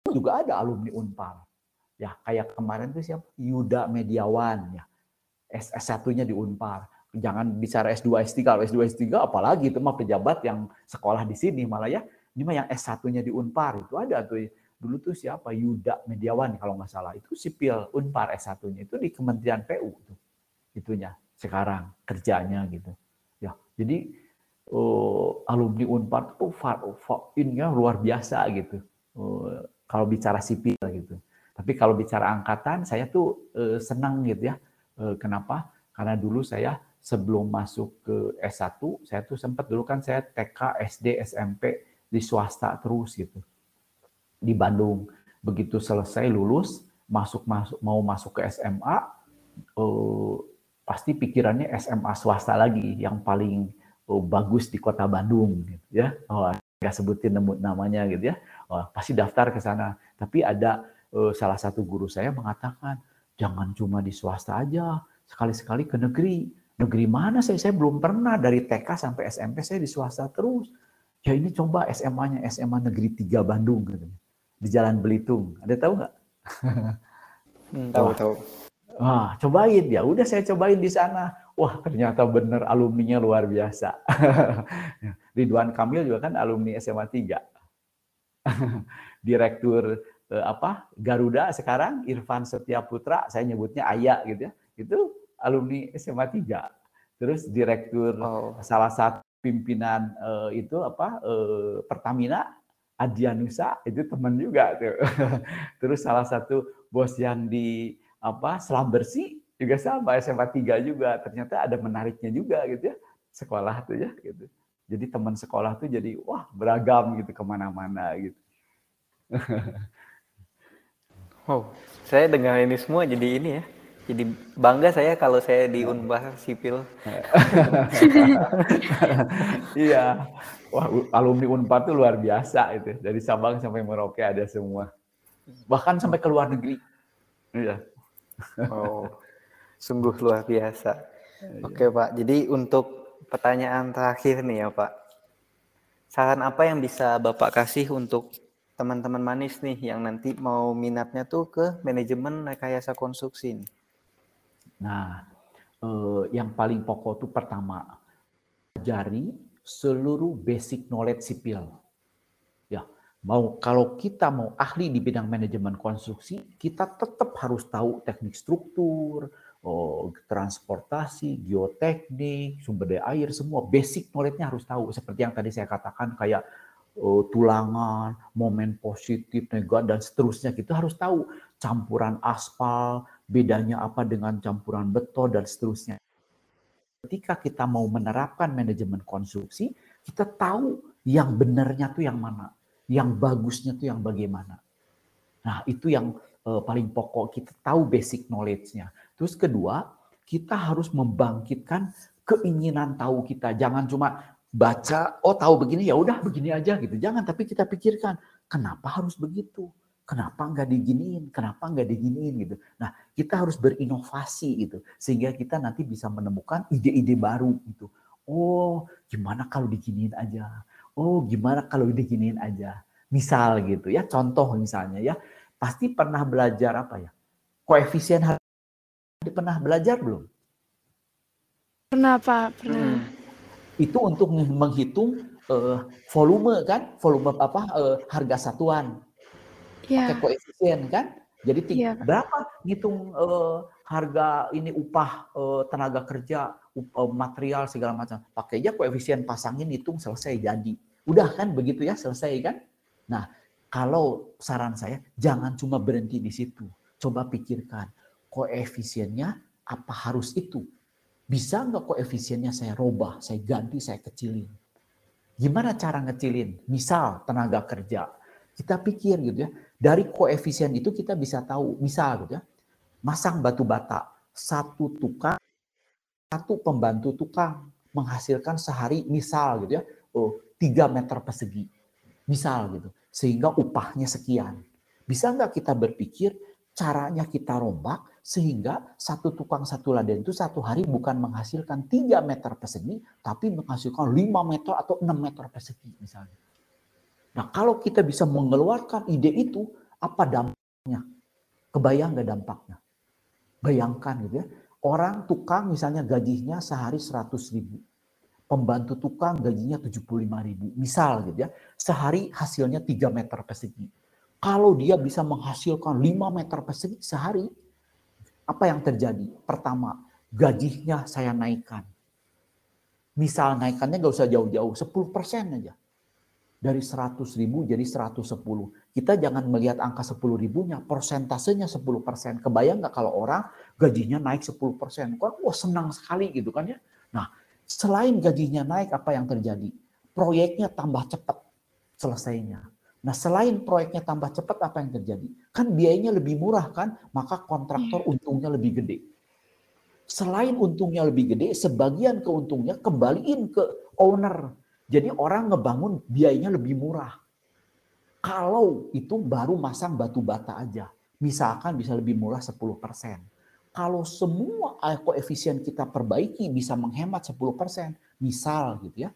juga ada alumni Unpar. Ya, kayak kemarin tuh siapa? Yuda Mediawan ya. S1-nya di Unpar. Jangan bicara S2, S3. Kalau S2, S3 apalagi itu mah pejabat yang sekolah di sini malah ya. Ini mah yang S1-nya di Unpar itu ada tuh. Dulu tuh siapa? Yuda Mediawan kalau nggak salah. Itu sipil Unpar S1-nya itu di Kementerian PU tuh. Itunya sekarang kerjanya gitu. Ya, jadi uh, alumni Unpar tuh innya luar biasa gitu. Uh, kalau bicara sipil gitu. Tapi kalau bicara angkatan, saya tuh uh, senang gitu ya. Uh, kenapa? Karena dulu saya sebelum masuk ke S1, saya tuh sempat dulu kan saya TK, SD, SMP di swasta terus gitu. Di Bandung. Begitu selesai lulus, masuk masuk mau masuk ke SMA, uh, pasti pikirannya SMA swasta lagi yang paling uh, bagus di kota Bandung gitu ya. Oh, nggak sebutin namanya gitu ya. Oh, pasti daftar ke sana. Tapi ada uh, salah satu guru saya mengatakan jangan cuma di swasta aja, sekali-sekali ke negeri. Negeri mana saya? Saya belum pernah dari TK sampai SMP saya di swasta terus. Ya ini coba SMA-nya SMA Negeri 3 Bandung gitu. Di Jalan Belitung. Ada tahu nggak? Hmm, tahu tahu. Wah, cobain ya. Udah saya cobain di sana. Wah, ternyata benar alumninya luar biasa. *laughs* Ridwan Kamil juga kan alumni SMA 3. *laughs* Direktur eh, apa Garuda sekarang Irfan Setia Putra saya nyebutnya Ayah gitu ya itu alumni SMA 3 terus direktur oh. salah satu pimpinan eh, itu apa eh, Pertamina Adianusa itu teman juga tuh *laughs* terus salah satu bos yang di apa selam bersih juga sama SMA 3 juga ternyata ada menariknya juga gitu ya sekolah tuh ya gitu jadi teman sekolah tuh jadi wah beragam gitu ke mana-mana gitu *laughs* Wow, saya dengar ini semua jadi ini ya. Jadi bangga saya kalau saya di Unpar sipil. *laughs* iya. Wah, alumni Unpar itu luar biasa itu. Dari Sabang sampai Merauke ada semua. Bahkan sampai ke luar negeri. Iya. Oh. Sungguh luar biasa. Iya. Oke, Pak. Jadi untuk pertanyaan terakhir nih ya, Pak. Saran apa yang bisa Bapak kasih untuk teman-teman manis nih yang nanti mau minatnya tuh ke manajemen rekayasa konstruksi nih? Nah, eh, yang paling pokok tuh pertama, pelajari seluruh basic knowledge sipil. Ya, mau kalau kita mau ahli di bidang manajemen konstruksi, kita tetap harus tahu teknik struktur, transportasi, geoteknik, sumber daya air, semua basic knowledge-nya harus tahu. Seperti yang tadi saya katakan kayak uh, tulangan, momen positif, negatif, dan seterusnya. Kita harus tahu campuran aspal, bedanya apa dengan campuran beton, dan seterusnya. Ketika kita mau menerapkan manajemen konstruksi, kita tahu yang benarnya tuh yang mana, yang bagusnya tuh yang bagaimana. Nah, itu yang uh, paling pokok, kita tahu basic knowledge-nya. Terus kedua, kita harus membangkitkan keinginan tahu kita. Jangan cuma baca, oh tahu begini ya udah begini aja gitu. Jangan, tapi kita pikirkan kenapa harus begitu, kenapa nggak diginiin, kenapa nggak diginiin gitu. Nah kita harus berinovasi gitu, sehingga kita nanti bisa menemukan ide-ide baru gitu. Oh gimana kalau diginiin aja, oh gimana kalau diginiin aja. Misal gitu ya, contoh misalnya ya, pasti pernah belajar apa ya, koefisien harga pernah belajar belum? Pernah Pak, pernah. Hmm itu untuk menghitung uh, volume kan, volume apa uh, harga satuan. Yeah. Pakai koefisien kan? Jadi yeah. berapa ngitung uh, harga ini upah uh, tenaga kerja, uh, material segala macam. Pakai aja koefisien pasangin hitung selesai jadi. Udah kan begitu ya selesai kan? Nah, kalau saran saya jangan cuma berhenti di situ. Coba pikirkan koefisiennya apa harus itu? Bisa nggak koefisiennya saya robah, saya ganti, saya kecilin? Gimana cara ngecilin? Misal tenaga kerja. Kita pikir gitu ya, dari koefisien itu kita bisa tahu, misal gitu ya, masang batu bata, satu tukang, satu pembantu tukang menghasilkan sehari misal gitu ya, oh, 3 meter persegi. Misal gitu, sehingga upahnya sekian. Bisa nggak kita berpikir caranya kita rombak sehingga satu tukang satu laden itu satu hari bukan menghasilkan 3 meter persegi, tapi menghasilkan 5 meter atau 6 meter persegi misalnya. Nah kalau kita bisa mengeluarkan ide itu, apa dampaknya? Kebayang nggak dampaknya? Bayangkan gitu ya, orang tukang misalnya gajinya sehari 100 ribu. Pembantu tukang gajinya 75 ribu. Misal gitu ya, sehari hasilnya 3 meter persegi kalau dia bisa menghasilkan 5 meter persegi sehari, apa yang terjadi? Pertama, gajinya saya naikkan. Misal naikannya nggak usah jauh-jauh, 10 persen aja. Dari 100 ribu jadi 110. Kita jangan melihat angka 10 ribunya, persentasenya 10 persen. Kebayang nggak kalau orang gajinya naik 10 persen? Kan wah senang sekali gitu kan ya. Nah, selain gajinya naik, apa yang terjadi? Proyeknya tambah cepat selesainya Nah selain proyeknya tambah cepat apa yang terjadi? Kan biayanya lebih murah kan, maka kontraktor iya. untungnya lebih gede. Selain untungnya lebih gede, sebagian keuntungnya kembaliin ke owner. Jadi orang ngebangun biayanya lebih murah. Kalau itu baru masang batu bata aja, misalkan bisa lebih murah 10%. Kalau semua koefisien kita perbaiki bisa menghemat 10%, misal gitu ya,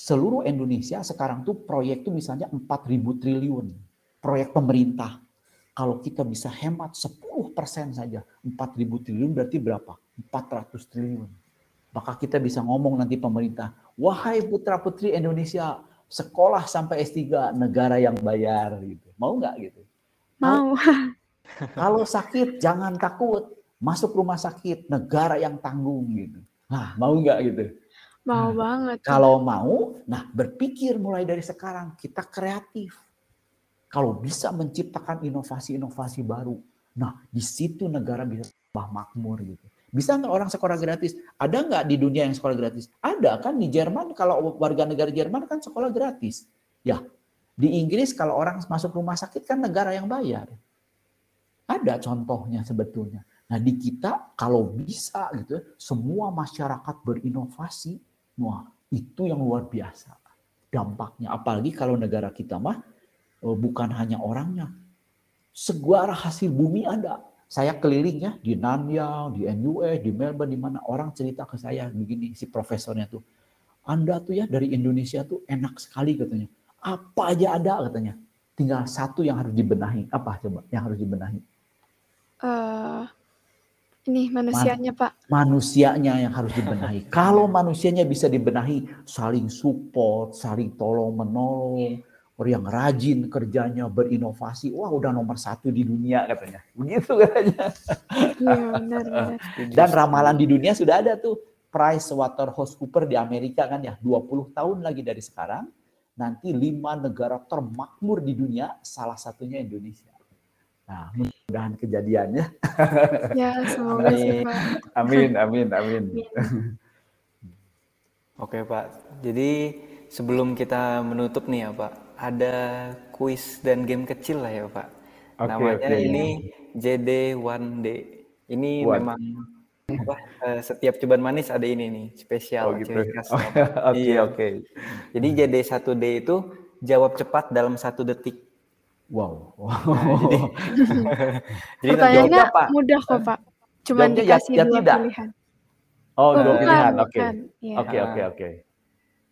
seluruh Indonesia sekarang tuh proyek tuh misalnya 4.000 triliun. Proyek pemerintah. Kalau kita bisa hemat 10% saja, 4.000 triliun berarti berapa? 400 triliun. Maka kita bisa ngomong nanti pemerintah, wahai putra-putri Indonesia, sekolah sampai S3 negara yang bayar gitu. Mau nggak gitu? Mau. *laughs* Kalau sakit jangan takut, masuk rumah sakit negara yang tanggung gitu. Nah, mau nggak gitu? Mau nah, banget. Kalau mau, nah berpikir mulai dari sekarang kita kreatif. Kalau bisa menciptakan inovasi-inovasi baru, nah di situ negara bisa tambah makmur gitu. Bisa nggak orang sekolah gratis? Ada nggak di dunia yang sekolah gratis? Ada kan di Jerman kalau warga negara Jerman kan sekolah gratis. Ya, di Inggris kalau orang masuk rumah sakit kan negara yang bayar. Ada contohnya sebetulnya. Nah di kita kalau bisa gitu, semua masyarakat berinovasi, Wah, itu yang luar biasa dampaknya. Apalagi kalau negara kita mah eh, bukan hanya orangnya. Segala hasil bumi ada. Saya keliling ya di Nanyang, di NUS, di Melbourne, di mana orang cerita ke saya begini si profesornya tuh. Anda tuh ya dari Indonesia tuh enak sekali katanya. Apa aja ada katanya. Tinggal satu yang harus dibenahi. Apa coba yang harus dibenahi? Uh, ini manusianya, Man, Pak. Manusianya yang harus dibenahi. *laughs* Kalau manusianya bisa dibenahi, saling support, saling tolong menolong, orang yang rajin kerjanya, berinovasi, wah udah nomor satu di dunia katanya. Begitu katanya. Iya, benar, benar. *laughs* Dan ramalan di dunia sudah ada tuh. Price Waterhouse Cooper di Amerika kan ya, 20 tahun lagi dari sekarang, nanti lima negara termakmur di dunia, salah satunya Indonesia. Nah, mudah-mudahan kejadiannya. Ya, semoga amin. Pak. Amin, amin, amin. Oke, Pak. Jadi sebelum kita menutup nih ya, Pak, ada kuis dan game kecil lah ya, Pak. Okay, Namanya okay. ini JD One Day. Ini What? memang apa, uh, setiap cobaan manis ada ini nih, spesial. Oh, gitu. *laughs* Oke, oke. Okay, iya. okay. Jadi JD satu D itu jawab cepat dalam satu detik. Wow. jadi, *laughs* *laughs* jadi Pertanyaannya apa? mudah kok Pak. Cuma ya, dikasih ya, dua tidak. pilihan. Oh, oh dua pilihan. Oke. Iya. Oke, oke, oke.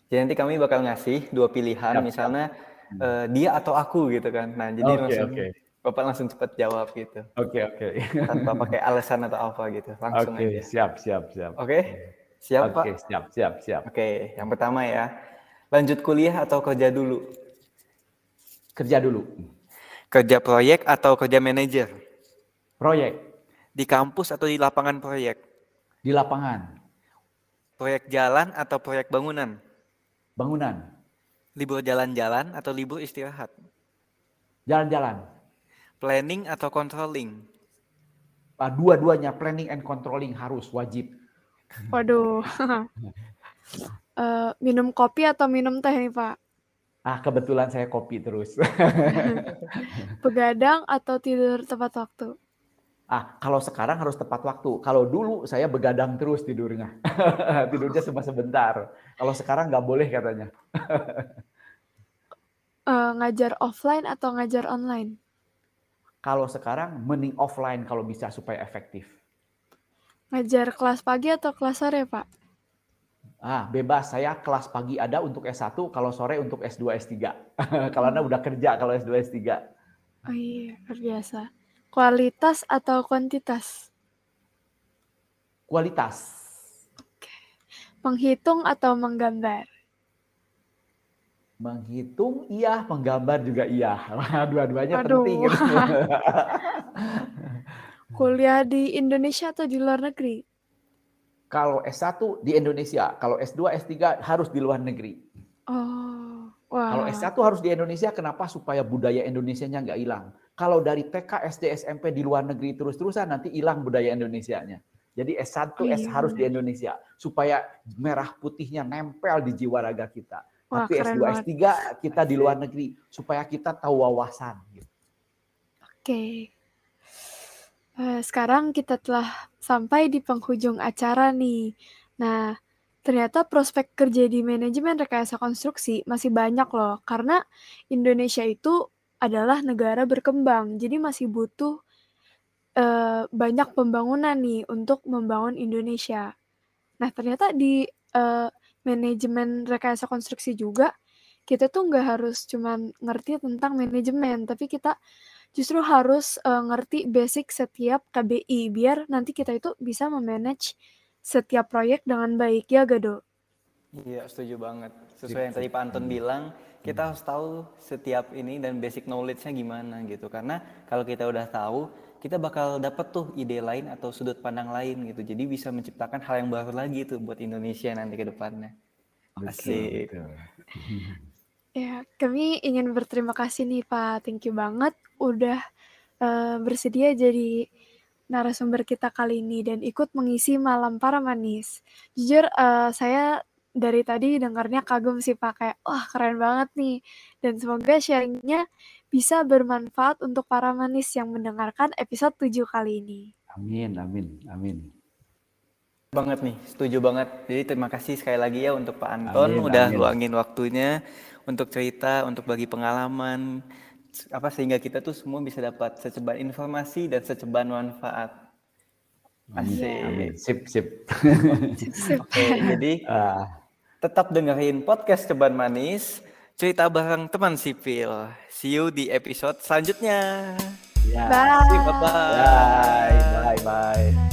Jadi nanti kami bakal ngasih dua pilihan, yep. misalnya uh, dia atau aku gitu kan. Nah, jadi okay, langsung okay. Bapak langsung cepat jawab gitu. Oke, okay, oke. Okay. Tanpa *laughs* pakai alasan atau apa gitu. Langsung okay, aja. siap, siap, siap. Oke. Okay? Siap, okay, Pak? Oke, siap, siap, siap. Oke, okay, yang pertama ya. Lanjut kuliah atau kerja dulu? Kerja dulu. Kerja proyek atau kerja manajer? Proyek. Di kampus atau di lapangan proyek? Di lapangan. Proyek jalan atau proyek bangunan? Bangunan. Libur jalan-jalan atau libur istirahat? Jalan-jalan. Planning atau controlling? Uh, Dua-duanya planning and controlling harus wajib. Waduh. uh, *laughs* minum kopi atau minum teh nih Pak? Ah, kebetulan saya kopi terus. *laughs* Begadang atau tidur tepat waktu? Ah, kalau sekarang harus tepat waktu. Kalau dulu saya begadang terus tidurnya. *laughs* Tidurnya cuma sebentar. Kalau sekarang nggak boleh katanya. uh, *laughs* ngajar offline atau ngajar online? Kalau sekarang mending offline kalau bisa supaya efektif. Ngajar kelas pagi atau kelas sore, Pak? Ah, bebas. Saya kelas pagi ada untuk S1, kalau sore untuk S2, S3. *laughs* kalau Anda udah kerja kalau S2, S3. Oh iya, luar biasa. Kualitas atau kuantitas? Kualitas. Menghitung atau menggambar? Menghitung iya, menggambar juga iya. *laughs* Dua-duanya penting. gitu. *laughs* Kuliah di Indonesia atau di luar negeri? Kalau S1 di Indonesia, kalau S2, S3 harus di luar negeri. Oh, wah. Kalau S1 harus di Indonesia, kenapa? Supaya budaya Indonesianya nggak hilang. Kalau dari TK, SD, SMP di luar negeri terus-terusan, nanti hilang budaya Indonesianya. Jadi S1, Oh, iya, S harus di Indonesia. Supaya merah putihnya nempel di jiwa raga kita. Wah, Tapi keren S2, banget. S3 kita di luar negeri. Supaya kita tahu wawasan. gitu. Oke. Eh, sekarang kita telah sampai di penghujung acara nih. Nah, ternyata prospek kerja di manajemen rekayasa konstruksi masih banyak loh, karena Indonesia itu adalah negara berkembang, jadi masih butuh eh, banyak pembangunan nih untuk membangun Indonesia. Nah, ternyata di eh, manajemen rekayasa konstruksi juga kita tuh nggak harus cuman ngerti tentang manajemen, tapi kita justru harus eh, ngerti basic setiap KBI biar nanti kita itu bisa memanage setiap proyek dengan baik ya Gado. Iya, setuju banget. Sesuai yang tadi Pak Anton bilang, kita harus tahu setiap ini dan basic knowledge-nya gimana gitu. Karena kalau kita udah tahu, kita bakal dapet tuh ide lain atau sudut pandang lain gitu. Jadi bisa menciptakan hal yang baru lagi tuh buat Indonesia nanti ke depannya. Asik. Betul. *laughs* Ya, kami ingin berterima kasih nih Pak, thank you banget udah eh, bersedia jadi narasumber kita kali ini dan ikut mengisi malam para manis. Jujur eh, saya dari tadi dengarnya kagum sih Pak, kayak wah keren banget nih. Dan semoga sharingnya bisa bermanfaat untuk para manis yang mendengarkan episode 7 kali ini. Amin, amin, amin. Banget nih, setuju banget. Jadi terima kasih sekali lagi ya untuk Pak Anton Amin, udah amin. luangin waktunya untuk cerita, untuk bagi pengalaman apa sehingga kita tuh semua bisa dapat seceban informasi dan seceban manfaat. Amin, Asik. amin. Sip, sip. Sip. Oke, jadi *laughs* Ah, tetap dengerin podcast Ceban Manis, cerita bareng teman sipil. See you di episode selanjutnya. ya. Bye. Bye bye. Bye, bye, bye.